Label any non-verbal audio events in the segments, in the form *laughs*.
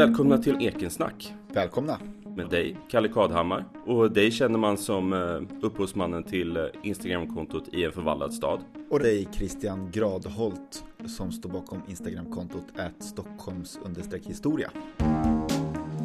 Välkomna till Ekensnack Välkomna! med dig, Kalle Kadhammar. Och dig känner man som eh, upphovsmannen till eh, Instagramkontot i en förvallad stad. Och dig Christian Gradholt som står bakom Instagramkontot Stockholms historia.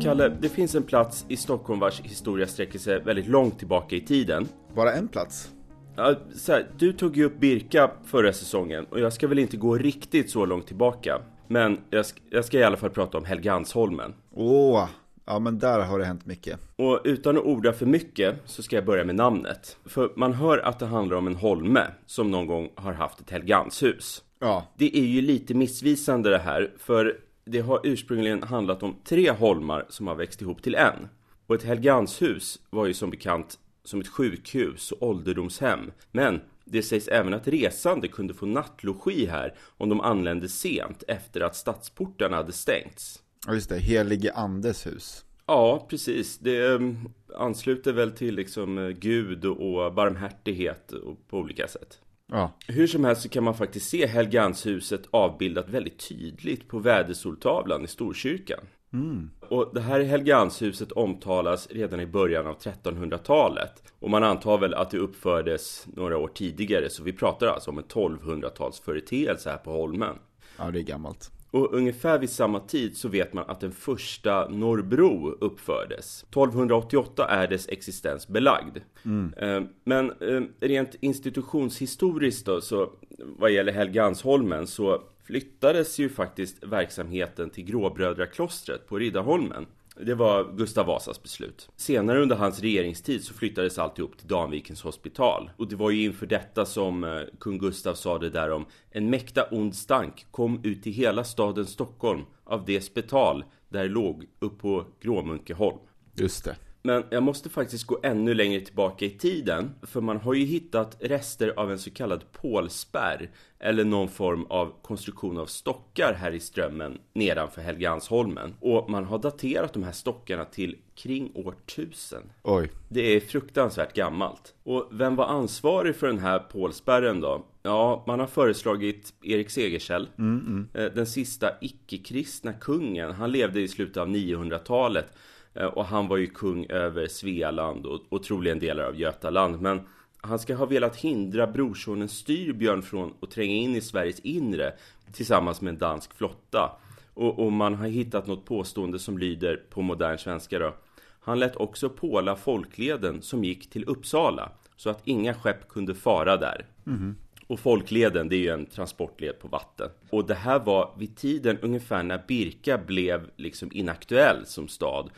Kalle, det finns en plats i Stockholm vars historia sträcker sig väldigt långt tillbaka i tiden. Bara en plats? Ja, så här, du tog ju upp Birka förra säsongen och jag ska väl inte gå riktigt så långt tillbaka. Men jag ska, jag ska i alla fall prata om Helgeandsholmen. Åh, ja men där har det hänt mycket. Och utan att orda för mycket så ska jag börja med namnet. För man hör att det handlar om en holme som någon gång har haft ett Helgeandshus. Ja. Det är ju lite missvisande det här, för det har ursprungligen handlat om tre holmar som har växt ihop till en. Och ett Helgeandshus var ju som bekant som ett sjukhus och ålderdomshem. Men det sägs även att resande kunde få nattlogi här om de anlände sent efter att stadsportarna hade stängts. Ja just det, helige andes hus. Ja, precis. Det um, ansluter väl till liksom uh, Gud och barmhärtighet på olika sätt. Ja. Hur som helst så kan man faktiskt se Helgeandshuset avbildat väldigt tydligt på vädersoltavlan i Storkyrkan. Mm. Och det här Helgeandshuset omtalas redan i början av 1300-talet. Och man antar väl att det uppfördes några år tidigare, så vi pratar alltså om en 1200-talsföreteelse här på Holmen. Ja, det är gammalt. Och ungefär vid samma tid så vet man att den första Norrbro uppfördes. 1288 är dess existens belagd. Mm. Men eh, rent institutionshistoriskt då, så vad gäller Helgeandsholmen så flyttades ju faktiskt verksamheten till Gråbrödraklostret på Riddarholmen. Det var Gustav Vasas beslut. Senare under hans regeringstid så flyttades alltihop till Danvikens hospital. Och det var ju inför detta som eh, kung Gustav sa det där om En mäkta ond stank kom ut i hela staden Stockholm av det spital där låg upp på Gråmunkeholm. Just det. Men jag måste faktiskt gå ännu längre tillbaka i tiden. För man har ju hittat rester av en så kallad pålspärr. Eller någon form av konstruktion av stockar här i strömmen nedanför Helgeandsholmen. Och man har daterat de här stockarna till kring år 1000. Oj. Det är fruktansvärt gammalt. Och vem var ansvarig för den här pålspärren då? Ja, man har föreslagit Erik Segersäll. Mm, mm. Den sista icke-kristna kungen. Han levde i slutet av 900-talet. Eh, och han var ju kung över Svealand och, och troligen delar av Götaland. Men han ska ha velat hindra brorsonen Styrbjörn från att tränga in i Sveriges inre tillsammans med en dansk flotta. Och, och, man har hittat något påstående som lyder på modern svenska då. Han lät också påla folkleden som gick till Uppsala så att inga skepp kunde fara där. Mm. Och folkleden, det är ju en transportled på vatten. Och det här var vid tiden ungefär när Birka blev liksom inaktuell som stad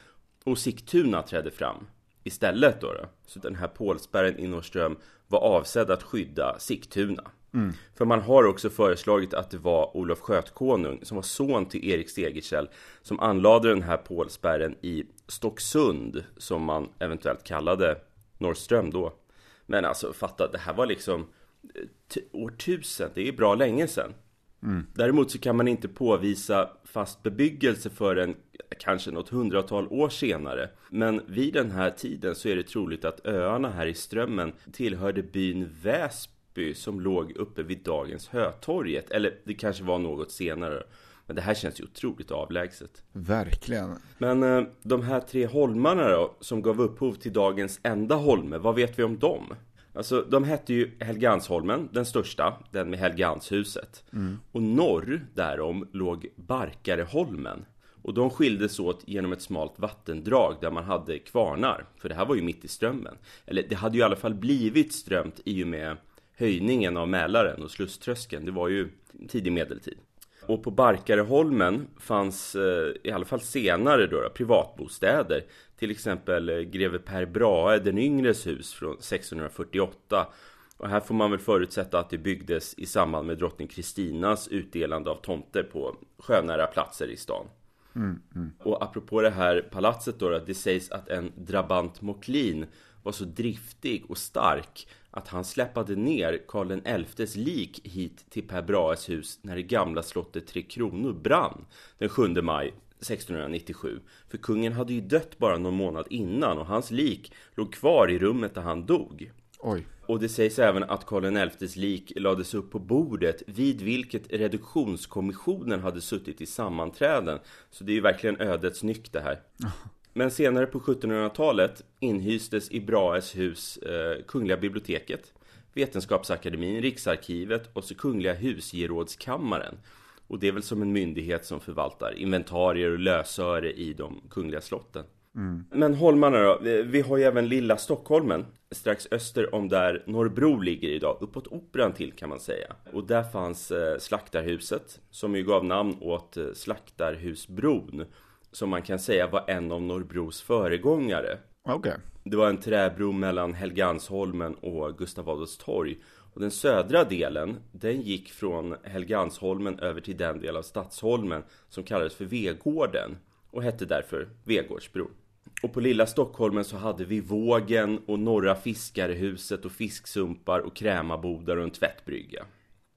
Sigtuna trädde fram istället då, då. Så den här pålspärren i Norrström var avsedd att skydda Sigtuna. Mm. För man har också föreslagit att det var Olof Skötkonung som var son till Erik Segersäll som anlade den här pålspärren i Stocksund som man eventuellt kallade Norrström då. Men alltså fatta, det här var liksom år tusen, det är bra länge sedan. Mm. Däremot så kan man inte påvisa fast bebyggelse förrän kanske något hundratal år senare. Men vid den här tiden så är det troligt att öarna här i Strömmen tillhörde byn Väsby som låg uppe vid dagens Hötorget. Eller det kanske var något senare. Men det här känns ju otroligt avlägset. Verkligen. Men eh, de här tre holmarna då, som gav upphov till dagens enda holme, vad vet vi om dem? Alltså, de hette ju Helgansholmen, den största, den med Helganshuset. Mm. Och norr därom låg Barkareholmen. Och de skildes åt genom ett smalt vattendrag där man hade kvarnar. För det här var ju mitt i strömmen. Eller det hade ju i alla fall blivit strömt i och med höjningen av Mälaren och Slusströskeln. Det var ju tidig medeltid. Och på Barkareholmen fanns eh, i alla fall senare då, privatbostäder. Till exempel eh, greve Per Brahe den yngres hus från 1648. Och här får man väl förutsätta att det byggdes i samband med drottning Kristinas utdelande av tomter på sjönära platser i stan. Mm, mm. Och apropå det här palatset då, det sägs att en drabant Moklin var så driftig och stark att han släppade ner Karl XIs lik hit till Per Brahes hus när det gamla slottet Tre Kronor brann den 7 maj 1697. För kungen hade ju dött bara någon månad innan och hans lik låg kvar i rummet där han dog. Oj. Och det sägs även att Karl XIs lik lades upp på bordet vid vilket reduktionskommissionen hade suttit i sammanträden. Så det är ju verkligen ödets nyck det här. *laughs* Men senare på 1700-talet inhystes i Brahes hus eh, Kungliga biblioteket, Vetenskapsakademin, Riksarkivet och så Kungliga husgerådskammaren. Och det är väl som en myndighet som förvaltar inventarier och lösöre i de kungliga slotten. Mm. Men Holmarna då? Vi har ju även Lilla Stockholmen strax öster om där Norrbro ligger idag, uppåt Operan till kan man säga. Och där fanns eh, Slaktarhuset, som ju gav namn åt eh, Slaktarhusbron, som man kan säga var en av Norrbros föregångare. Okay. Det var en träbro mellan Helgansholmen och Gustav Adolfs torg. Och den södra delen, den gick från Helgansholmen över till den del av Stadsholmen som kallades för Vegården och hette därför Vegårdsbron. Och på lilla Stockholmen så hade vi Vågen och Norra Fiskarehuset och fisksumpar och krämabodar och en tvättbrygga.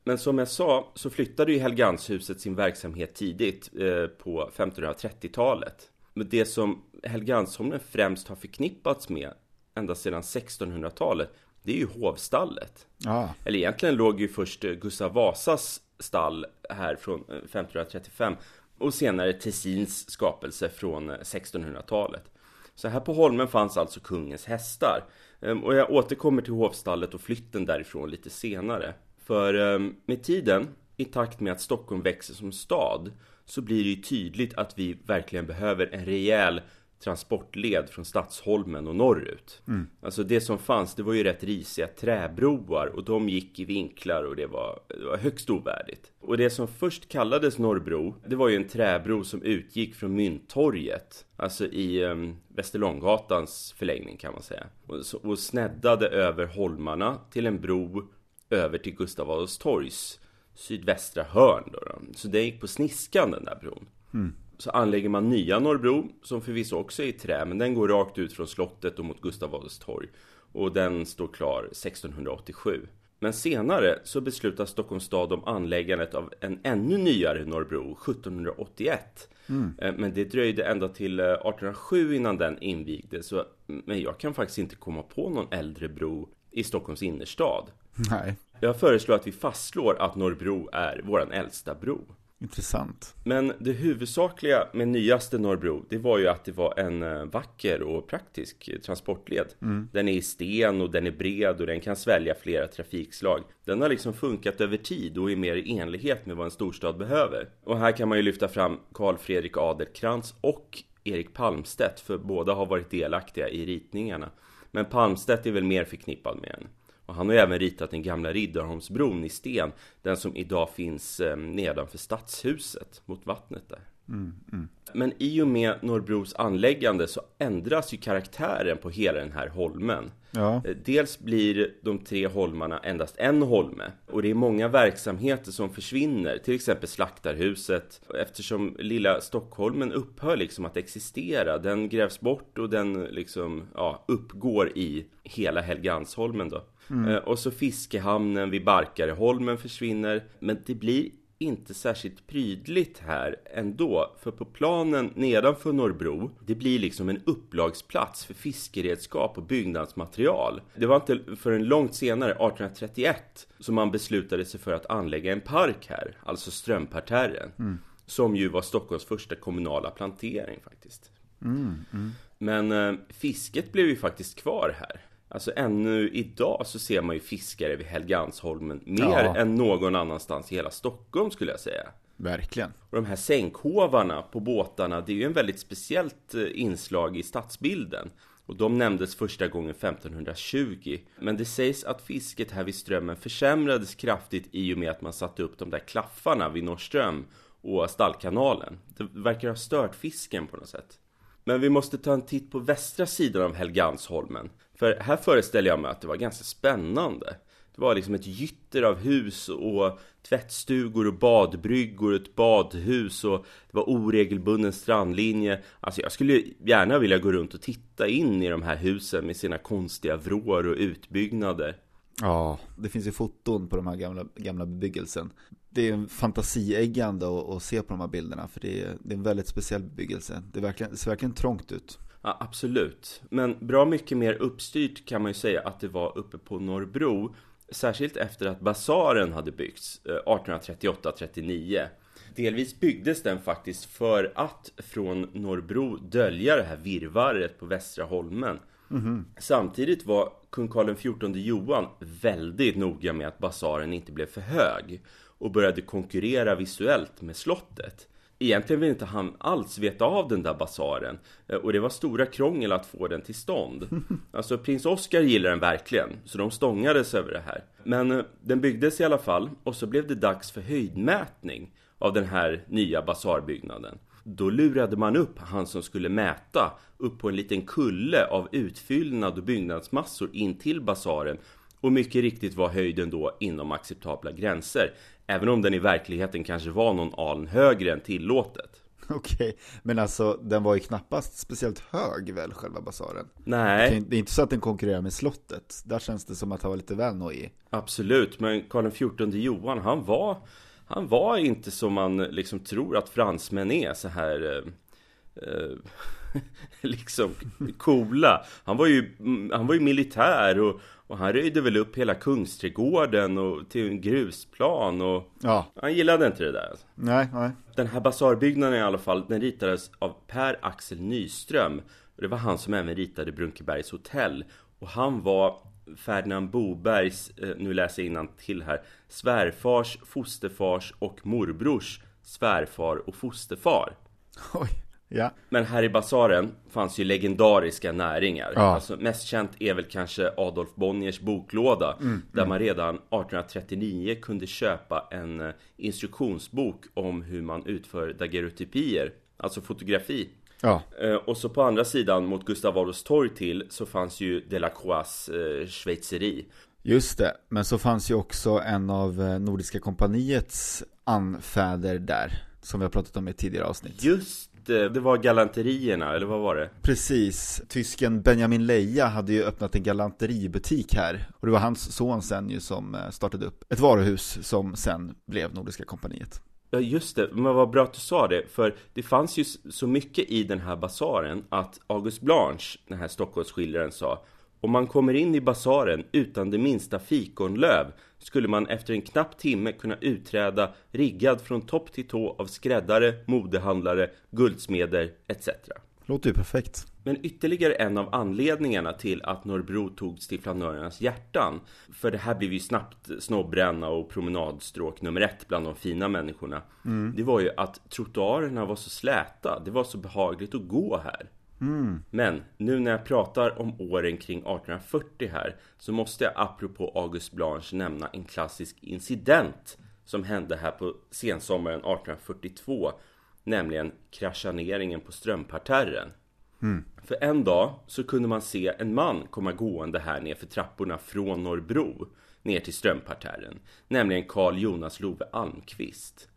Men som jag sa så flyttade ju Helganshuset sin verksamhet tidigt eh, på 1530-talet. Men det som Helgansholmen främst har förknippats med ända sedan 1600-talet det är ju hovstallet. Ah. Eller egentligen låg ju först Gustav Vasas stall här från 1535 eh, och senare Tessins skapelse från 1600-talet. Eh, så här på Holmen fanns alltså kungens hästar. Ehm, och jag återkommer till hovstallet och flytten därifrån lite senare. För ehm, med tiden, i takt med att Stockholm växer som stad, så blir det ju tydligt att vi verkligen behöver en rejäl transportled från Stadsholmen och norrut. Mm. Alltså det som fanns, det var ju rätt risiga träbroar och de gick i vinklar och det var, det var högst ovärdigt. Och det som först kallades Norrbro, det var ju en träbro som utgick från Mynttorget. Alltså i um, Västerlånggatans förlängning kan man säga. Och, och sneddade över holmarna till en bro över till Gustav Adolfs torgs sydvästra hörn. Då, då. Så den gick på sniskan den där bron. Mm så anlägger man nya Norrbro, som förvisso också är i trä, men den går rakt ut från slottet och mot Gustav Adolfs torg. Och den står klar 1687. Men senare så beslutar Stockholms stad om anläggandet av en ännu nyare Norrbro 1781. Mm. Eh, men det dröjde ända till 1807 eh, innan den invigdes. Så, men jag kan faktiskt inte komma på någon äldre bro i Stockholms innerstad. Nej. Jag föreslår att vi fastslår att Norrbro är vår äldsta bro. Intressant. Men det huvudsakliga med nyaste Norrbro, det var ju att det var en eh, vacker och praktisk transportled. Mm. Den är i sten och den är bred och den kan svälja flera trafikslag. Den har liksom funkat över tid och är mer i enlighet med vad en storstad behöver. Och här kan man ju lyfta fram Carl Fredrik Adelkrantz och Erik Palmstedt, för båda har varit delaktiga i ritningarna. Men Palmstedt är väl mer förknippad med en. Och han har ju även ritat den gamla Riddarholmsbron i sten. Den som idag finns eh, nedanför stadshuset mot vattnet där. Mm, mm. Men i och med Norrbros anläggande så ändras ju karaktären på hela den här holmen. Ja. Eh, dels blir de tre holmarna endast en holme och det är många verksamheter som försvinner, till exempel Slaktarhuset. Eftersom lilla Stockholmen upphör liksom att existera, den grävs bort och den liksom, ja, uppgår i hela Helgansholmen då. Mm. Eh, och så fiskehamnen vid Barkareholmen försvinner. Men det blir inte särskilt prydligt här ändå. För på planen nedanför Norrbro, det blir liksom en upplagsplats för fiskeredskap och byggnadsmaterial. Det var inte förrän långt senare, 1831, som man beslutade sig för att anlägga en park här, alltså Strömparterren. Mm. Som ju var Stockholms första kommunala plantering faktiskt. Mm, mm. Men eh, fisket blev ju faktiskt kvar här. Alltså ännu idag så ser man ju fiskare vid Helgansholmen mer ja. än någon annanstans i hela Stockholm skulle jag säga. Verkligen. Och de här sänkhovarna på båtarna, det är ju en väldigt speciellt eh, inslag i stadsbilden. Och de nämndes första gången 1520. Men det sägs att fisket här vid Strömmen försämrades kraftigt i och med att man satte upp de där klaffarna vid Norrström och Stallkanalen. Det verkar ha stört fisken på något sätt. Men vi måste ta en titt på västra sidan av Helgansholmen. För här föreställer jag mig att det var ganska spännande. Det var liksom ett gytter av hus och tvättstugor och badbryggor, och ett badhus och det var oregelbunden strandlinje. Alltså jag skulle gärna vilja gå runt och titta in i de här husen med sina konstiga vrår och utbyggnader. Ja, det finns ju foton på de här gamla, gamla bebyggelsen. Det är fantasieggande att, att se på de här bilderna för det är, det är en väldigt speciell bebyggelse. Det, verkligen, det ser verkligen trångt ut. Ja, absolut. Men bra mycket mer uppstyrt kan man ju säga att det var uppe på Norrbro. Särskilt efter att basaren hade byggts 1838-39. Eh, Delvis byggdes den faktiskt för att från Norrbro dölja det här virvaret på Västra Holmen. Mm-hmm. Samtidigt var kung Karl XIV Johan väldigt noga med att basaren inte blev för hög och började konkurrera visuellt med slottet. Egentligen ville inte han alls veta av den där basaren eh, och det var stora krångel att få den till stånd. *laughs* Alltså prins Oscar gillar den verkligen, så de stångades över det här. Men eh, den byggdes i alla fall och så blev det dags för höjdmätning av den här nya basarbyggnaden. Då lurade man upp han som skulle mäta upp på en liten kulle av utfyllnad och byggnadsmassor in till basaren och mycket riktigt var höjden då inom acceptabla gränser. Även om den i verkligheten kanske var någon aln högre än tillåtet. Okej, men alltså den var ju knappast speciellt hög väl, själva basaren? Nej. Det är inte så att den konkurrerar med slottet. Där känns det som att han var lite väl nojig. Absolut, men Karl XIV Johan, han var han var inte som man liksom tror att fransmän är så här eh, eh *laughs* liksom coola. Han var ju, han var ju militär och, och han röjde väl upp hela Kungsträdgården och till en grusplan och ja. han gillade inte det där. Nej, nej. Den här basarbyggnaden i alla fall, den ritades av Per Axel Nyström. Och det var han som även ritade Brunkebergs hotell. Och han var Ferdinand Bobergs, eh, nu läser jag till här, svärfars, fosterfars och morbrors svärfar och fosterfar. Oj, ja. Men här i basaren fanns ju legendariska näringar. Ja. Alltså, mest känt är väl kanske Adolf Bonniers boklåda. Mm, där mm. man redan 1839 kunde köpa en eh, instruktionsbok om hur man utför daguerreotypier, alltså fotografi. Ja. Eh, och så på andra sidan mot Gustav Adolfs torg till så fanns ju Delacroix eh, schweizeri. Just det, men så fanns ju också en av eh, Nordiska kompaniets anfäder där. Som vi har pratat om i tidigare avsnitt. Just det, det var galanterierna, eller vad var det? Precis, tysken Benjamin Leija hade ju öppnat en galanteributik här. Och det var hans son sen ju som eh, startade upp ett varuhus som sen blev Nordiska kompaniet. Ja just det, men vad bra att du sa det För det fanns ju så mycket i den här basaren Att August Blanche, den här Stockholmsskildraren sa Om man kommer in i basaren utan det minsta fikonlöv Skulle man efter en knapp timme kunna utträda Riggad från topp till tå av skräddare, modehandlare, guldsmeder etc Låter ju perfekt. Men ytterligare en av anledningarna till att Norrbro togs till flanörernas hjärtan För det här blev ju snabbt snobbränna och promenadstråk nummer ett bland de fina människorna mm. Det var ju att trottoarerna var så släta Det var så behagligt att gå här mm. Men nu när jag pratar om åren kring 1840 här Så måste jag apropå August Blanche nämna en klassisk incident Som hände här på sensommaren 1842 Nämligen kraschaneringen på Strömparterren Mm. För en dag så kunde man se en man komma gående här ner för trapporna från Norrbro ner till Strömparterren, nämligen Karl Jonas Love Almqvist.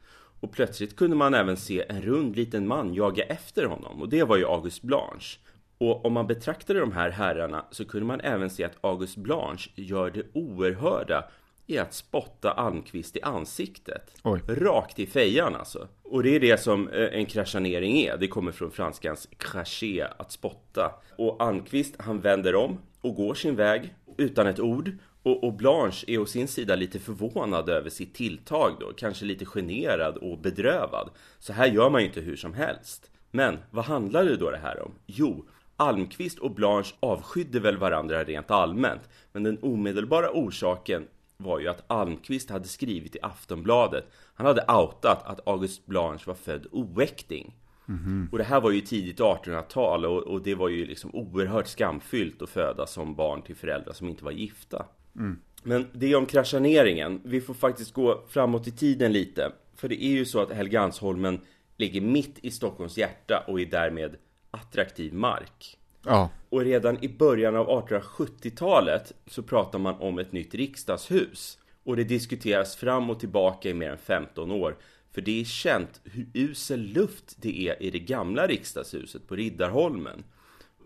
Och plötsligt kunde man även se en rund liten man jaga efter honom och det var ju August Blanche. Och om man betraktade de här herrarna så kunde man även se att August Blanche gör det oerhörda är att spotta Almqvist i ansiktet. Oj. Rakt i fejan alltså. Och det är det som eh, en kraschanering är. Det kommer från franskans cracher, att spotta. Och Almqvist, han vänder om och går sin väg utan ett ord. Och, och Blanche är å sin sida lite förvånad över sitt tilltag då. Kanske lite generad och bedrövad. Så här gör man ju inte hur som helst. Men vad handlade då det här om? Jo, Almqvist och Blanche avskydde väl varandra rent allmänt. Men den omedelbara orsaken var ju att Almqvist hade skrivit i Aftonbladet Han hade outat att August Blanche var född oäkting mm -hmm. Och det här var ju tidigt 1800-tal och, och, det var ju liksom oerhört skamfyllt att födas som barn till föräldrar som inte var gifta mm. Men det om kraschaneringen Vi får faktiskt gå framåt i tiden lite För det är ju så att Helgansholmen ligger mitt i Stockholms hjärta och är därmed attraktiv mark Ja. Och redan i början av 1870-talet så pratar man om ett nytt riksdagshus. Och det diskuteras fram och tillbaka i mer än 15 år. För det är känt hur usel luft det är i det gamla riksdagshuset på Riddarholmen.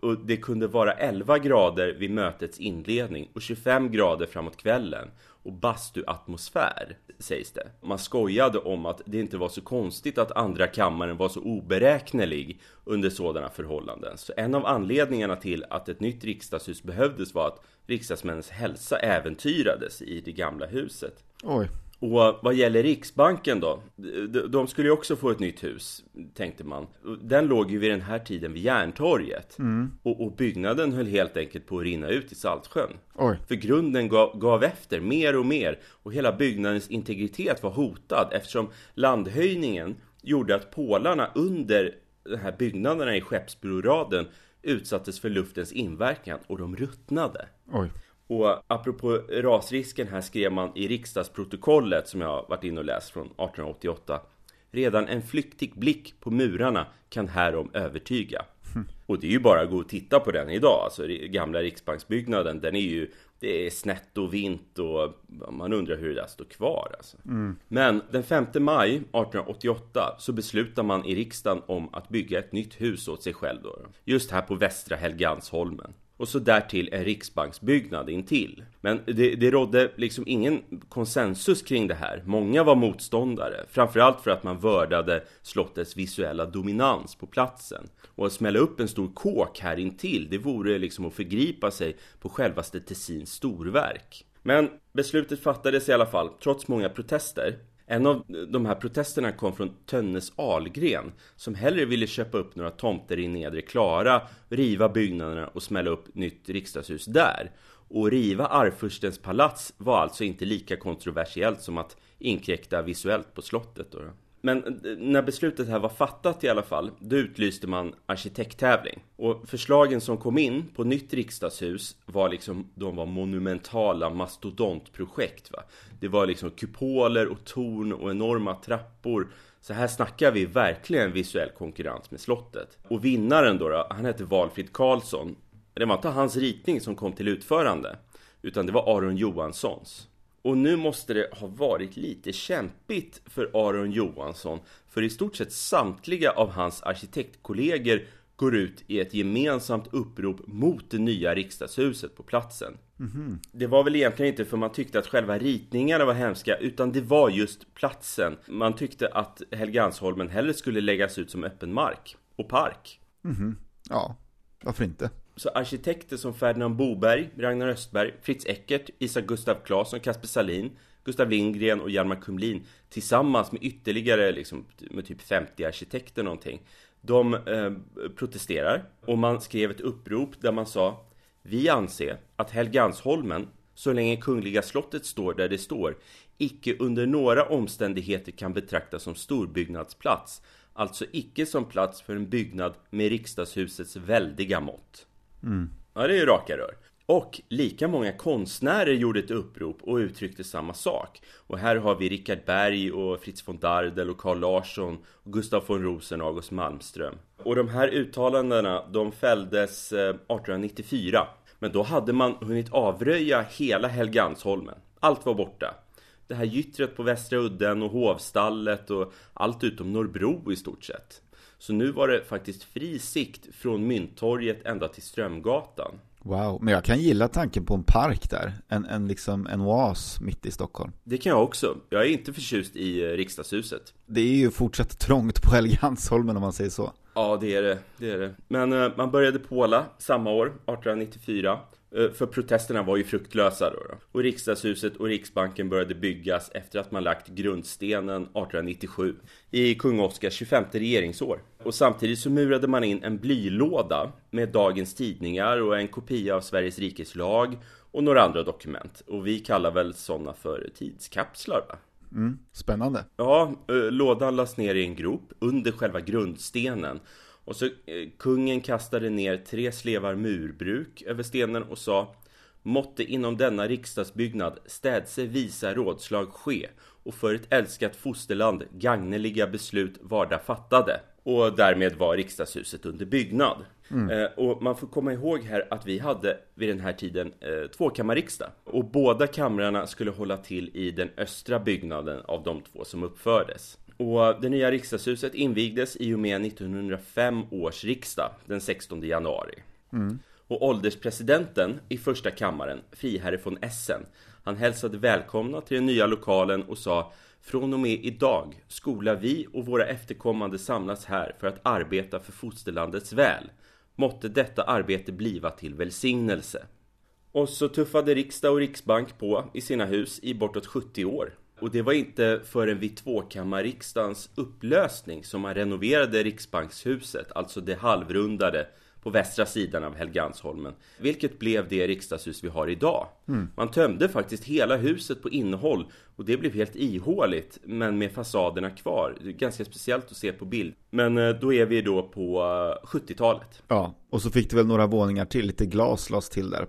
Och det kunde vara 11 grader vid mötets inledning och 25 grader framåt kvällen. och bastuatmosfär, sägs det. Man skojade om att det inte var så konstigt att andra kammaren var så oberäknelig under sådana förhållanden. Så en av anledningarna till att ett nytt riksdagshus behövdes var att riksdagsmännens hälsa äventyrades i det gamla huset. Oj. Och vad gäller Riksbanken då? De skulle ju också få ett nytt hus, tänkte man. Den låg ju vid den här tiden vid Järntorget. Mm. Och, och, byggnaden höll helt enkelt på att rinna ut i Saltsjön. Oj. För grunden gav, gav efter mer och mer. Och hela byggnadens integritet var hotad eftersom landhöjningen gjorde att pålarna under de här byggnaderna i Skeppsbroraden utsattes för luftens inverkan och de ruttnade. Oj. Och apropå rasrisken här skrev man i riksdagsprotokollet som jag varit inne och läst från 1888 Redan en flyktig blick på murarna kan härom övertyga. Mm. Och det är ju bara att gå och titta på den idag. Alltså gamla riksbanksbyggnaden, den är ju det är snett och vint och man undrar hur det där står kvar alltså. Mm. Men den 5 maj 1888 så beslutar man i riksdagen om att bygga ett nytt hus åt sig själv då. Just här på Västra Helgansholmen och så därtill en riksbanksbyggnad intill. Men det, det rådde liksom ingen konsensus kring det här. Många var motståndare, framförallt för att man vördade slottets visuella dominans på platsen. Och att smälla upp en stor kåk här intill, det vore liksom att förgripa sig på självaste Tessins storverk. Men beslutet fattades i alla fall, trots många protester. En av de här protesterna kom från Tönnes Algren som hellre ville köpa upp några tomter i Nedre Klara, riva byggnaderna och smälla upp nytt riksdagshus där. Och riva Arvfurstens palats var alltså inte lika kontroversiellt som att inkräkta visuellt på slottet. Då. Men eh, när beslutet här var fattat i alla fall, då utlyste man arkitekttävling. Och förslagen som kom in på nytt riksdagshus var liksom, de var monumentala mastodontprojekt. Va? Det var liksom kupoler och torn och enorma trappor. Så här snackar vi verkligen visuell konkurrens med slottet. Och vinnaren då, då han hette Valfrid Karlsson. Det var inte hans ritning som kom till utförande, utan det var Aron Johanssons. Och nu måste det ha varit lite kämpigt för Aron Johansson för i stort sett samtliga av hans arkitektkollegor går ut i ett gemensamt upprop mot det nya riksdagshuset på platsen. Mm -hmm. Det var väl egentligen inte för man tyckte att själva ritningarna var hemska utan det var just platsen. Man tyckte att Helgansholmen hellre skulle läggas ut som öppen mark och park. Mm -hmm. Ja, varför inte? Så arkitekter som Ferdinand Boberg, Ragnar Östberg, Fritz Eckert, Isak Gustav Claesson, Kasper Salin, Gustav Lindgren och Hjalmar Kumlin tillsammans med ytterligare liksom, med typ 50 arkitekter någonting. De eh, protesterar och man skrev ett upprop där man sa Vi anser att Helgansholmen, så länge Kungliga slottet står där det står, icke under några omständigheter kan betraktas som storbyggnadsplats, alltså icke som plats för en byggnad med riksdagshusets väldiga mått. Mm. Ja, det är ju raka rör. Och lika många konstnärer gjorde ett upprop och uttryckte samma sak. Och här har vi Richard Berg och Fritz von Dardel och Carl Larsson och Gustav von Rosen och August Malmström. Och de här uttalandena, de fälldes eh, 1894. Men då hade man hunnit avröja hela Helgansholmen. Allt var borta. Det här gyttret på Västra udden och hovstallet och allt utom Norrbro i stort sett. Så nu var det faktiskt fri sikt från Mynttorget ända till Strömgatan. Wow, men jag kan gilla tanken på en park där. En, en, liksom, en oas mitt i Stockholm. Det kan jag också. Jag är inte förtjust i eh, riksdagshuset. Det är ju fortsatt trångt på *laughs* Helgeandsholmen om man säger så. Ja, det är det. det, är det. Men uh, man började påla samma år, 1894. Eh, för protesterna var ju fruktlösa då, då. Och riksdagshuset och Riksbanken började byggas efter att man lagt grundstenen 1897 i kung Oscars 25 regeringsår. Och samtidigt så murade man in en blylåda med dagens tidningar och en kopia av Sveriges rikes lag och några andra dokument. Och vi kallar väl sådana för tidskapslar va? Mm, spännande. Ja, eh, lådan lades ner i en grop under själva grundstenen och så eh, kungen kastade ner tre slevar murbruk över stenen och sa Måtte inom denna riksdagsbyggnad städse visa rådslag ske och för ett älskat fosterland gagneliga beslut varda fattade. Och därmed var riksdagshuset under byggnad. Mm. Eh, och man får komma ihåg här att vi hade vid den här tiden eh, tvåkammarriksdag. Och båda kamrarna skulle hålla till i den östra byggnaden av de två som uppfördes. Och det nya riksdagshuset invigdes i och med 1905 års riksdag den 16 januari. Mm. Och ålderspresidenten i första kammaren, friherre von Essen, Han hälsade välkomna till den nya lokalen och sa Från och med idag skola vi och våra efterkommande samlas här för att arbeta för fosterlandets väl. Måtte detta arbete bliva till välsignelse. Och så tuffade riksdag och riksbank på i sina hus i bortåt 70 år. Och det var inte förrän vid tvåkammarriksdagens upplösning som man renoverade Riksbankshuset, alltså det halvrundade på västra sidan av Helgansholmen. Vilket blev det riksdagshus vi har idag. Mm. Man tömde faktiskt hela huset på innehåll och det blev helt ihåligt men med fasaderna kvar. Det är ganska speciellt att se på bild. Men eh, då är vi då på 70-talet. Eh, ja, och så fick det väl några våningar till, lite glas lades till där.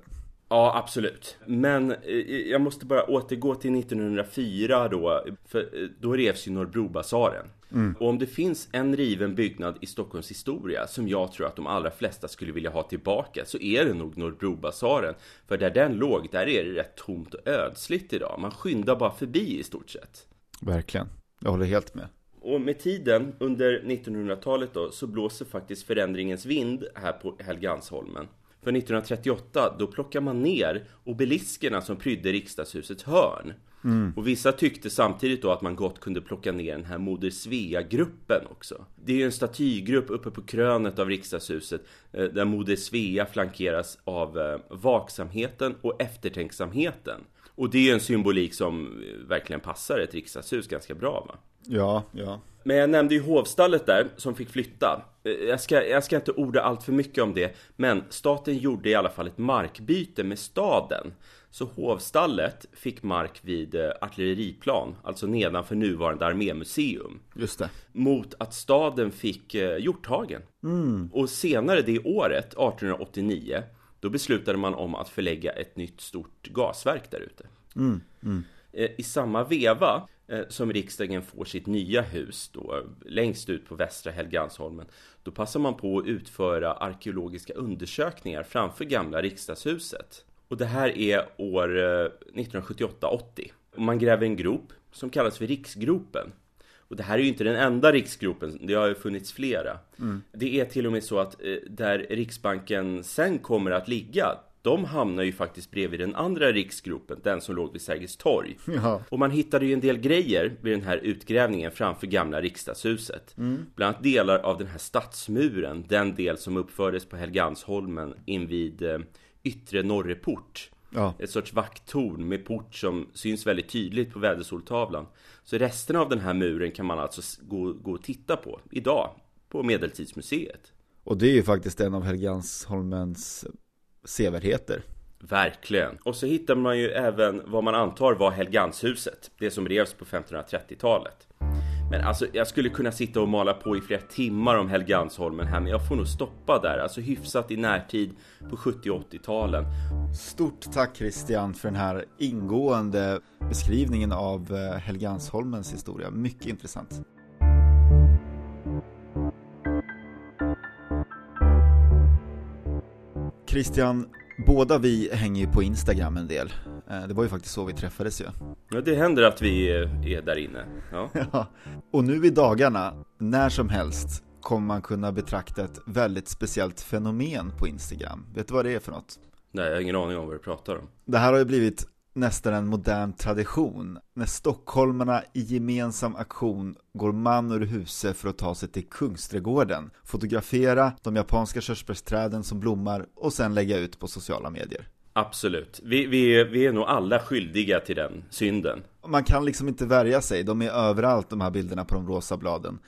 Ja, absolut. Men eh, jag måste bara återgå till 1904 då, för då revs ju Norrbrobasaren. Mm. Och om det finns en riven byggnad i Stockholms historia som jag tror att de allra flesta skulle vilja ha tillbaka så är det nog Norrbrobasaren. För där den låg, där är det rätt tomt och ödsligt idag. Man skyndar bara förbi i stort sett. Verkligen. Jag håller helt med. Och med tiden under 1900-talet då så blåser faktiskt förändringens vind här på Helgansholmen. För 1938 då plockar man ner obeliskerna som prydde riksdagshusets hörn. Mm. Och vissa tyckte samtidigt då att man gott kunde plocka ner den här Moder Svea-gruppen också. Det är ju en statygrupp uppe på krönet av riksdagshuset eh, där Moder Svea flankeras av eh, vaksamheten och eftertänksamheten. Och det är ju en symbolik som verkligen passar ett riksdagshus ganska bra va? Ja, ja. Men jag nämnde ju hovstallet där som fick flytta. Eh, jag ska, jag ska inte orda allt för mycket om det, men staten gjorde i alla fall ett markbyte med staden. Så hovstallet fick mark vid eh, artilleriplan, alltså nedanför nuvarande armémuseum. Just det. Mot att staden fick eh, Hjorthagen. Mm. Och senare det året, 1889, då beslutade man om att förlägga ett nytt stort gasverk där ute. Mm. Mm. Eh, I samma veva eh, som riksdagen får sitt nya hus då, längst ut på västra Helgansholmen då passar man på att utföra arkeologiska undersökningar framför gamla riksdagshuset. Och det här är år 1978-80. Eh, man gräver en grop som kallas för Riksgropen. Och det här är ju inte den enda riksgropen, det har ju funnits flera. Mm. Det är till och med så att där Riksbanken sen kommer att ligga, de hamnar ju faktiskt bredvid den andra riksgropen, den som låg vid Sergels torg. Ja. Och man hittade ju en del grejer vid den här utgrävningen framför gamla riksdagshuset. Mm. Bland annat delar av den här stadsmuren, den del som uppfördes på Helgansholmen invid eh, yttre Norreport. Ja. Ett sorts vakttorn med port som syns väldigt tydligt på vädersoltavlan. Så resten av den här muren kan man alltså gå, gå och titta på idag på Medeltidsmuseet. Och det är ju faktiskt en av Helgansholmens sevärdheter. Verkligen. Och så hittar man ju även vad man antar var Helganshuset. Det som revs på 1530-talet. Men alltså, jag skulle kunna sitta och mala på i flera timmar om Helgansholmen här, men jag får nog stoppa där. Alltså hyfsat i närtid på 70 och 80-talen. Stort tack Christian för den här ingående beskrivningen av eh, Helgansholmens historia. Mycket intressant. Christian, båda vi hänger ju på Instagram en del. Eh, det var ju faktiskt så vi träffades ju. Ja, det händer att vi är där inne. Ja. *laughs* ja. Och nu i dagarna, när som helst, kommer man kunna betrakta ett väldigt speciellt fenomen på Instagram. Vet du vad det är för något? Nej, jag har ingen aning om vad du pratar om. Det här har ju blivit nästan en modern tradition. När stockholmarna i gemensam aktion går man ur huset för att ta sig till Kungsträdgården, fotografera de japanska körsbärsträden som blommar och sen lägga ut på sociala medier. Absolut. Vi, vi, vi är nog alla skyldiga till den synden. Man kan liksom inte värja sig, de är överallt de här bilderna på de rosa bladen.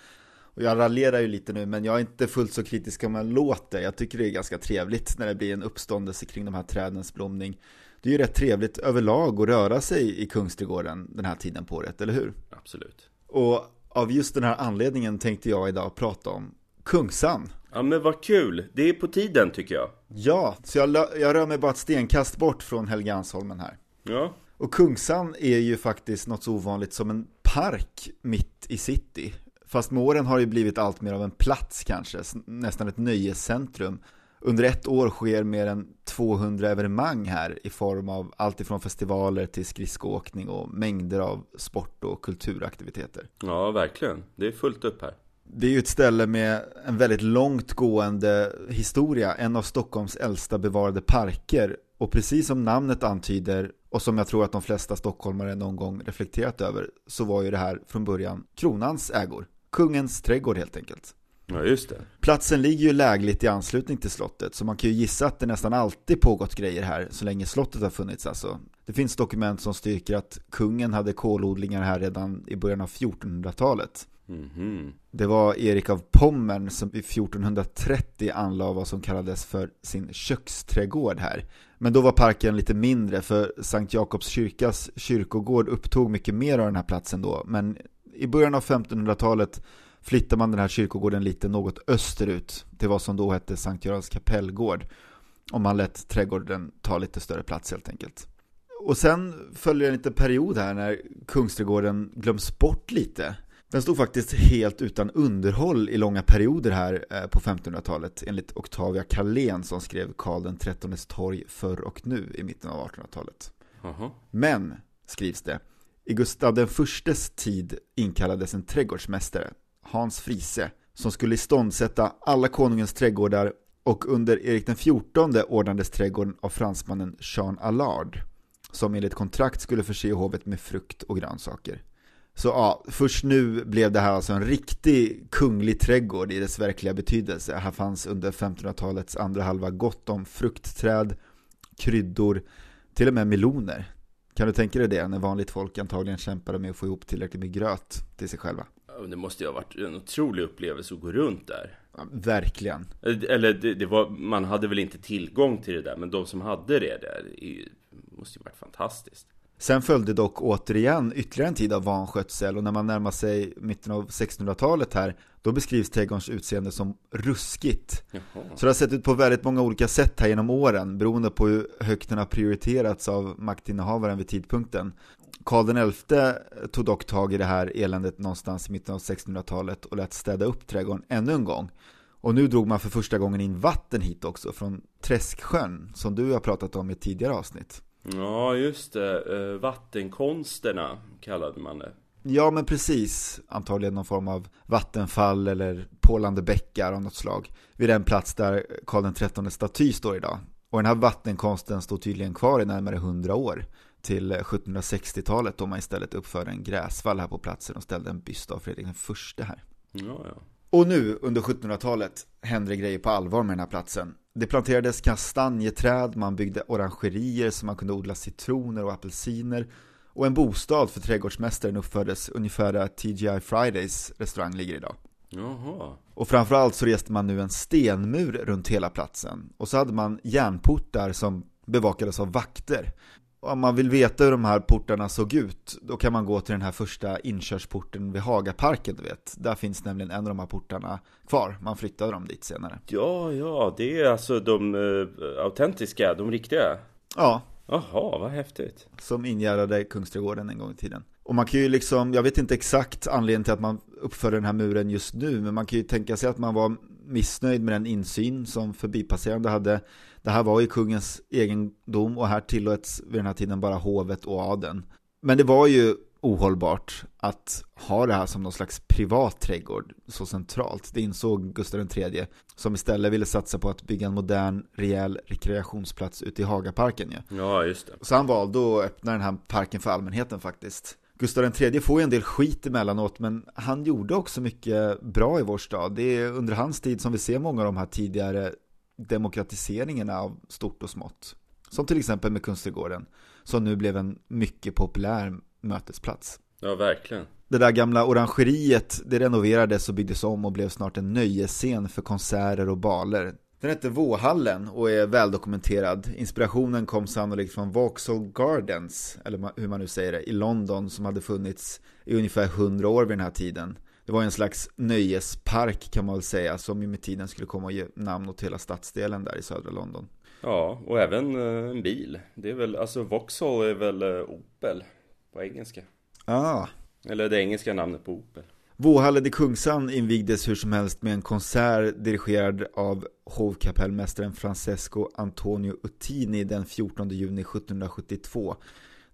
Och jag raljerar ju lite nu, men jag är inte fullt så kritisk som jag låter. Jag tycker det är ganska trevligt när det blir en uppståndelse kring de här trädens blomning det är ju rätt trevligt överlag att röra sig i Kungsträdgården den här tiden på året, eller hur? Absolut. Och av just den här anledningen tänkte jag idag prata om Kungsan. Ja men vad kul, det är på tiden tycker jag. Ja, så jag, jag rör mig bara ett stenkast bort från Helgansholmen här. Ja. Och Kungsan är ju faktiskt något så ovanligt som en park mitt i city. Fast med åren har det ju blivit allt mer av en plats kanske, nästan ett nöjescentrum under ett år sker mer än 200 evenemang här i form av allt ifrån festivaler till skridskoåkning och mängder av sport och kulturaktiviteter. Ja, verkligen. Det är fullt upp här. Det är ju ett ställe med en väldigt långtgående historia, en av Stockholms äldsta bevarade parker och precis som namnet antyder och som jag tror att de flesta stockholmare någon gång reflekterat över så var ju det här från början kronans ägor. Kungens trädgård helt enkelt. Ja, just det. Platsen ligger ju lägligt i anslutning till slottet så man kan ju gissa att det nästan alltid pågått grejer här så länge slottet har funnits alltså. Det finns dokument som styrker att kungen hade kolodlingar här redan i början av 1400-talet. Mhm. Det var Erik av Pommern som i 1430 anlade vad som kallades för sin köksträdgård här. Men då var parken lite mindre för Sankt Jakobs kyrkas kyrkogård upptog mycket mer av den här platsen då. Men i början av 1500-talet flyttar man den här kyrkogården lite något österut till vad som då hette Sankt Görans kapellgård. Och man lät trädgården ta lite större plats helt enkelt. Och sen följer en liten period här när Kungsträdgården glöms bort lite. Den stod faktiskt helt utan underhåll i långa perioder här eh, på 1500-talet enligt Octavia Carlén som skrev Karl XIIIs torg förr och nu i mitten av 1800-talet. Jaha. Men, skrivs det, i Gustav den förstes tid inkallades en trädgårdsmästare, Hans Friese, som skulle iståndsätta alla konungens trädgårdar och under Erik den XIV ordnades trädgården av fransmannen Jean Allard, som enligt kontrakt skulle förse hovet med frukt och grönsaker. Så ja, först nu blev det här alltså en riktig kunglig trädgård i dess verkliga betydelse. Här fanns under 1500-talets andra halva gott om fruktträd, kryddor, till och med meloner. Kan du tänka dig det, när vanligt folk antagligen kämpade med att få ihop tillräckligt med gröt till sig själva? Det måste ju ha varit en otrolig upplevelse att gå runt där. Ja, verkligen. Eller det, det var, man hade väl inte tillgång till det där, men de som hade det där, måste ju varit fantastiskt. Sen följde dock återigen ytterligare en tid av vanskötsel och när man närmar sig mitten av 1600-talet här, då beskrivs trädgårdens utseende som ruskigt. Jaha. Så det har sett ut på väldigt många olika sätt här genom åren, beroende på hur högt den har prioriterats av maktinnehavaren vid tidpunkten. Karl XI tog dock tag i det här eländet någonstans i mitten av 1600-talet och lät städa upp trädgården ännu en gång. Och nu drog man för första gången in vatten hit också, från Träsksjön, som du har pratat om i tidigare avsnitt. Ja, just det. Eh, Vattenkonsterna kallade man det. Ja, men precis. Antagligen någon form av vattenfall eller pålande bäckar av något slag. Vid den plats där Karl XIII staty står idag. Och den här vattenkonsten stod tydligen kvar i närmare 100 år. Till 1760-talet då man istället uppförde en gräsvall här på platsen och ställde en byst av Fredrik I här. Ja, ja. Och nu under 1700-talet hände det grejer på allvar med den här platsen. Det planterades kastanjeträd, man byggde orangerier så man kunde odla citroner och apelsiner. Och en bostad för trädgårdsmästaren uppfördes ungefär där TGI Fridays restaurang ligger idag. Jaha. Och framförallt så reste man nu en stenmur runt hela platsen. Och så hade man järnportar som bevakades av vakter. Om man vill veta hur de här portarna såg ut, då kan man gå till den här första inkörsporten vid Hagaparken, du vet. Där finns nämligen en av de här portarna kvar. Man flyttade dem dit senare. Ja, ja, det är alltså de eh, autentiska, de riktiga. Ja, Jaha, vad häftigt. som ingärdade Kungsträdgården en gång i tiden. Och man kan ju liksom, jag vet inte exakt anledningen till att man uppförde den här muren just nu, men man kan ju tänka sig att man var missnöjd med den insyn som förbipasserande hade. Det här var ju kungens egendom och här tillåts vid den här tiden bara hovet och adeln. Men det var ju ohållbart att ha det här som någon slags privat trädgård så centralt. Det insåg Gustav III som istället ville satsa på att bygga en modern, rejäl rekreationsplats ute i Hagaparken ju. Ja, just det. Så han valde att öppna den här parken för allmänheten faktiskt. Gustav III får ju en del skit emellanåt, men han gjorde också mycket bra i vår stad. Det är under hans tid som vi ser många av de här tidigare demokratiseringarna av stort och smått. Som till exempel med Kungsträdgården, som nu blev en mycket populär mötesplats. Ja, verkligen. Det där gamla orangeriet, det renoverades och byggdes om och blev snart en nöjesscen för konserter och baler. Den hette Våhallen och är väldokumenterad. Inspirationen kom sannolikt från Vauxhall Gardens, eller hur man nu säger det, i London som hade funnits i ungefär 100 år vid den här tiden. Det var en slags nöjespark kan man väl säga, som ju med tiden skulle komma att ge namn åt hela stadsdelen där i södra London. Ja, och även eh, en bil. Det är väl, alltså Vauxhall är väl eh, Opel på engelska. Ah, Eller det engelska namnet på Opel. Våhallen i Kungsan invigdes hur som helst med en konsert dirigerad av hovkapellmästaren Francesco Antonio Uttini den 14 juni 1772.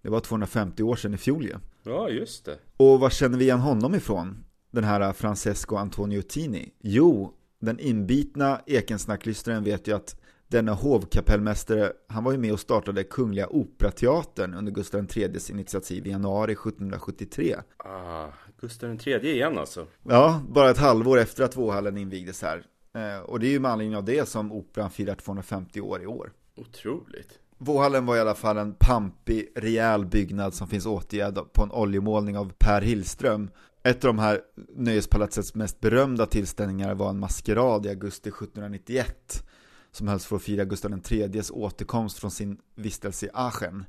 Det var 250 år sedan i fjol ju. Ja, just det. Och var känner vi igen honom ifrån? Den här Francesco Antonio Uttini? Jo, den inbitna Ekensnacklyssnaren vet ju att Denna hovkapellmästare, han var ju med och startade Kungliga Operateatern under Gustav IIIs initiativ i januari 1773. Ah, Gustav III igen alltså? Ja, bara ett halvår efter att Våhallen invigdes här. Eh, och det är ju med anledning av det som Operan firar 250 år i år. Otroligt. Våhallen var i alla fall en pampig, rejäl byggnad som finns återgärd på en oljemålning av Per Hillström. Ett av de här nöjespalatsets mest berömda tillställningar var en maskerad i augusti 1791 som hölls för att fira Gustav IIIs återkomst från sin vistelse i Aachen.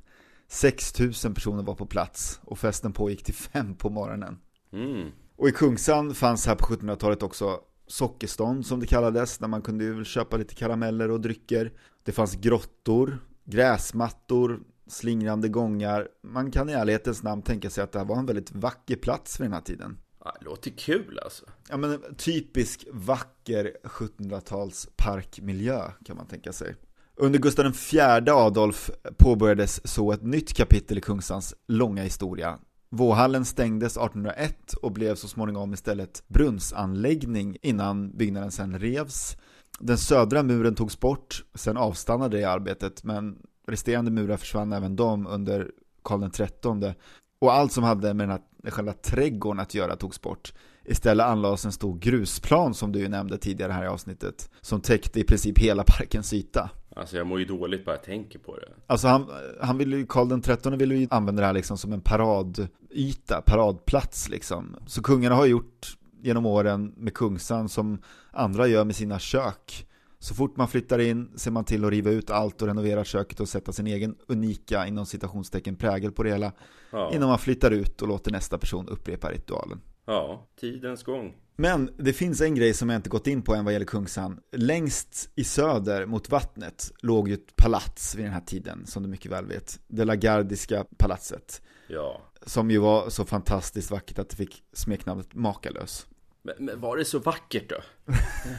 6000 personer var på plats och festen pågick till fem på morgonen. Mm. Och i Kungsan fanns här på 1700-talet också sockerstånd som det kallades, där man kunde köpa lite karameller och drycker. Det fanns grottor, gräsmattor, slingrande gångar. Man kan i ärlighetens namn tänka sig att det här var en väldigt vacker plats vid den här tiden. Ja, det låter kul alltså. Ja men typisk vacker 1700-tals parkmiljö kan man tänka sig. Under Gustav IV Adolf påbörjades så ett nytt kapitel i Kungsans långa historia. Våhallen stängdes 1801 och blev så småningom istället brunnsanläggning innan byggnaden sen revs. Den södra muren togs bort, sen avstannade det arbetet men resterande murar försvann även de under Karl XIII och allt som hade med den här själva trädgården att göra togs bort. Istället anlades en stor grusplan som du ju nämnde tidigare här i avsnittet som täckte i princip hela parkens yta. Alltså jag mår ju dåligt bara jag tänker på det. Alltså han, han ville ju, Karl XIII ville ju använda det här liksom som en paradyta, paradplats liksom. Så kungarna har gjort genom åren med Kungsan som andra gör med sina kök. Så fort man flyttar in ser man till att riva ut allt och renovera köket och sätta sin egen unika, inom citationstecken, prägel på det hela. Ja. Innan man flyttar ut och låter nästa person upprepa ritualen. Ja, tidens gång. Men det finns en grej som jag inte gått in på än vad gäller Kungsan. Längst i söder mot vattnet låg ju ett palats vid den här tiden, som du mycket väl vet. Det Lagardiska palatset. Ja. Som ju var så fantastiskt vackert att det fick smeknamnet Makalös. Men, men var det så vackert då?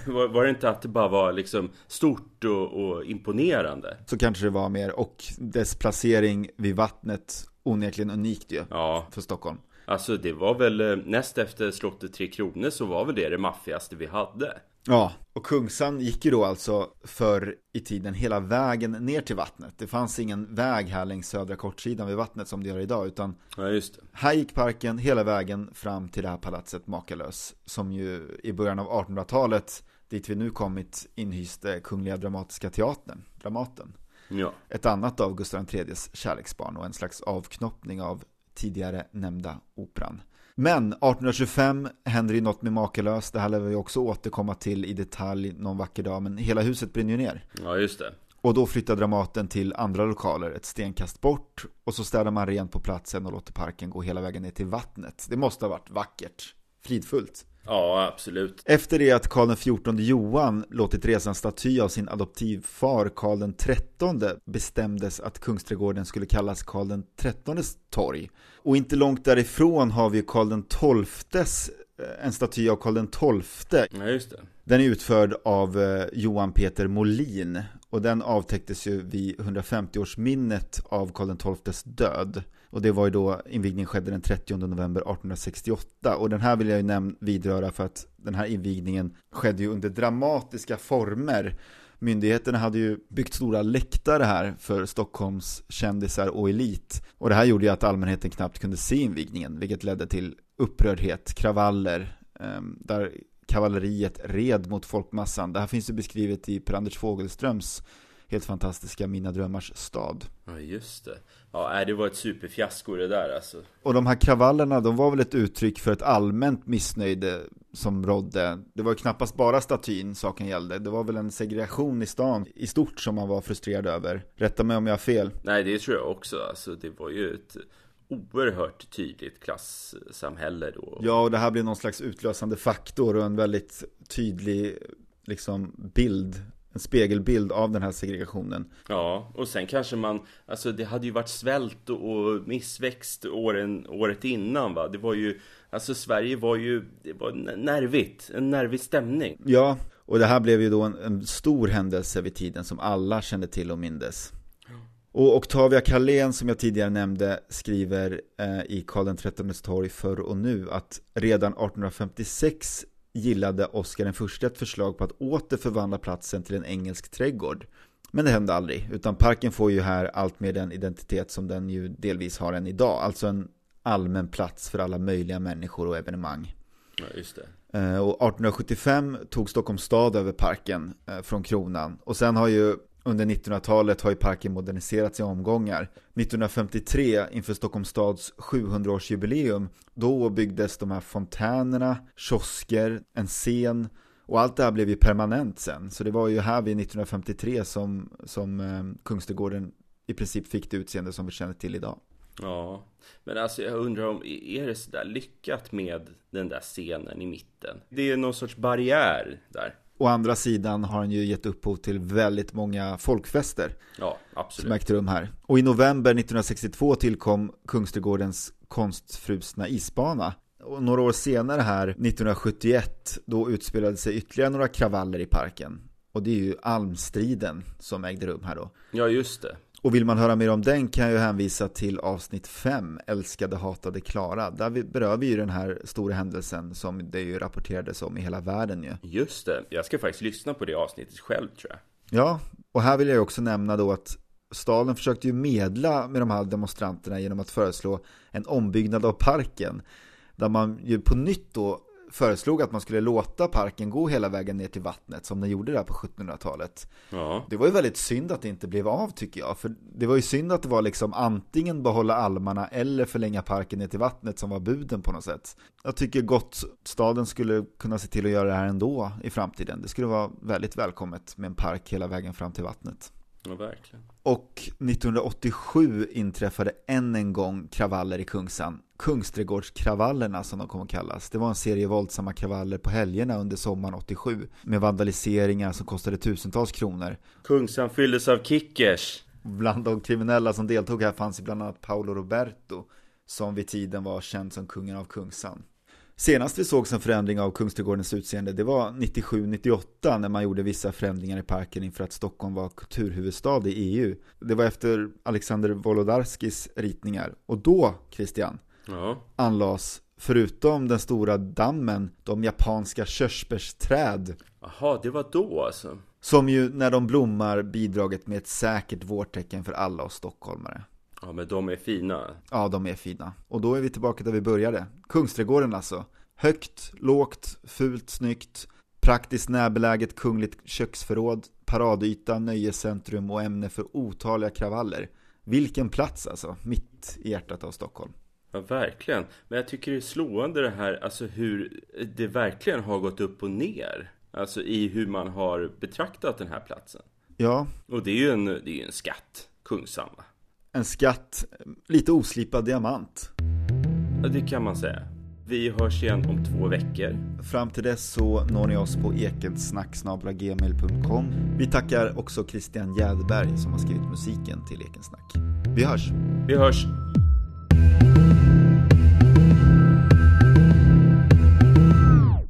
*laughs* var, var det inte att det bara var liksom stort och, och imponerande? Så kanske det var mer, och dess placering vid vattnet onekligen unikt ju Ja, för Stockholm. alltså det var väl eh, näst efter slottet Tre Kronor så var väl det det maffigaste vi hade. Ja, och Kungsan gick ju då alltså för i tiden hela vägen ner till vattnet. Det fanns ingen väg här längs södra kortsidan vid vattnet som det gör idag, utan Ja, just det. här gick parken hela vägen fram till det här palatset Makalös, som ju i början av 1800-talet, dit vi nu kommit, inhyste Kungliga Dramatiska Teatern, Dramaten. Ja. Ett annat av Gustav IIIs kärleksbarn och en slags avknoppning av tidigare nämnda operan. Men 1825 händer ju något med Makalös, det här lär vi också återkomma till i detalj någon vacker dag, men hela huset brinner ju ner. ja, just det. Och då flyttar Dramaten till andra lokaler, ett stenkast bort, och så städar man rent på platsen och låter parken gå hela vägen ner till vattnet. Det måste ha varit vackert, fridfullt. Ja, absolut. Efter det att Karl XIV Johan låtit resa en staty av sin adoptivfar Karl XIII bestämdes att Kungsträdgården skulle kallas Karl XIIIs torg. Och inte långt därifrån har vi Karl XIIs, eh, en staty av Karl XII. Ja, just det. Den är utförd av eh, Johan Peter Molin och den avtäcktes ju vid 150-årsminnet av Karl XIIs död. Och det var ju då invigningen skedde den 30 november 1868 och den här vill jag ju näm- vidröra för att den här invigningen skedde ju under dramatiska former. Myndigheterna hade ju byggt stora läktare här för Stockholms kändisar och elit. Och det här gjorde ju att allmänheten knappt kunde se invigningen, vilket ledde till upprördhet, kravaller, eh, där kavalleriet red mot folkmassan. Det här finns ju beskrivet i Per-Anders Fogelströms helt fantastiska Mina drömmars stad. Ja, just det. Ja, det var ett superfiasko det där alltså. Och de här kravallerna, de var väl ett uttryck för ett allmänt missnöje som rådde. Det var knappast bara statyn saken gällde. Det var väl en segregation i stan i stort som man var frustrerad över. Rätta mig om jag har fel. Nej, det tror jag också. Alltså, det var ju ett oerhört tydligt klassamhälle då. Ja, och det här blev någon slags utlösande faktor och en väldigt tydlig liksom bild en spegelbild av den här segregationen. Ja, och sen kanske man, alltså det hade ju varit svält och, missväxt åren, året innan va. Det var ju, alltså Sverige var ju, det var nervigt, en nervig stämning. Ja, och det här blev ju då en, en stor händelse vid tiden som alla kände till och mindes. Och Octavia Carlén som jag tidigare nämnde skriver eh, i Karl XIIIs torg förr och nu att redan 1856 gillade Oscar den första ett förslag på att åter förvandla platsen till en engelsk trädgård. Men det hände aldrig, utan parken får ju här allt mer den identitet som den ju delvis har än idag. Alltså en allmän plats för alla möjliga människor och evenemang. Ja, just det. Eh, och 1875 tog Stockholms stad över parken eh, från kronan. Och sen har ju under 1900-talet har ju parken moderniserats i omgångar. 1953 inför Stockholms stads 700-årsjubileum då byggdes de här fontänerna, kiosker, en scen och allt det här blev ju permanent sen. Så det var ju här vid 1953 som, som eh, Kungsträdgården i princip fick det utseende som vi känner till idag. Ja, men alltså jag undrar om, är det sådär lyckat med den där scenen i mitten? Det är någon sorts barriär där. Å andra sidan har han ju gett upphov till väldigt många folkfester Ja, som absolut. ägt rum här. Och i november 1962 tillkom Kungsträdgårdens konstfrusna isbana. Och några år senare här, 1971, då utspelade sig ytterligare några kravaller i parken. Och det är ju almstriden som ägde rum här då. Ja, just det. Och vill man höra mer om den kan jag ju hänvisa till avsnitt 5, Älskade hatade Klara. Där berör vi ju den här stora händelsen som det ju rapporterades om i hela världen ju. Just det. Jag ska faktiskt lyssna på det avsnittet själv tror jag. Ja, och här vill jag ju också nämna då att staden försökte ju medla med de här demonstranterna genom att föreslå en ombyggnad av parken. Där man ju på nytt då föreslog att man skulle låta parken gå hela vägen ner till vattnet som den gjorde där på 1700-talet. Ja, Det var ju väldigt synd att det inte blev av tycker jag. För det var ju synd att det var liksom antingen behålla almarna eller förlänga parken ner till vattnet som var buden på något sätt. Jag tycker gott staden skulle kunna se till att göra det här ändå i framtiden. Det skulle vara väldigt välkommet med en park hela vägen fram till vattnet. Ja verkligen. Och 1987 inträffade än en gång kravaller i Kungsan. Kungsträdgårdskravallerna som de kommer att kallas. Det var en serie våldsamma kravaller på helgerna under sommaren 87. Med vandaliseringar som kostade tusentals kronor. Kungsan fylldes av kickers. Bland de kriminella som deltog här fanns bland annat Paolo Roberto. Som vid tiden var känd som kungen av Kungsan. Senast vi såg en förändring av Kungsträdgårdens utseende det var 97-98 när man gjorde vissa förändringar i parken inför att Stockholm var kulturhuvudstad i EU. Det var efter Alexander Wolodarskis ritningar. Och då, Christian, Ja, anlades förutom den stora dammen de japanska körsbärsträd Jaha, det var då alltså. som ju när de blommar bidragit med ett säkert vårtecken för alla oss stockholmare. Ja, men de är fina. Ja, de är fina. Och då är vi tillbaka där vi började. Kungsträdgården alltså. Högt, lågt, fult, snyggt. Praktiskt närbeläget kungligt köksförråd. Paradyta, nöjescentrum och ämne för otaliga kravaller. Vilken plats alltså, mitt i hjärtat av Stockholm. Ja, verkligen. Men jag tycker det är slående det här, alltså hur det verkligen har gått upp och ner. Alltså i hur man har betraktat den här platsen. Ja, Och det är ju en, det är en skatt, Kungsan va? En skatt, lite oslipad diamant. Ja, det kan man säga. Vi hörs igen om två veckor. Fram till dess så når ni oss på ekensnack.gmail.com Vi tackar också Christian Jäderberg som har skrivit musiken till Ekensnack. Vi hörs! Vi hörs!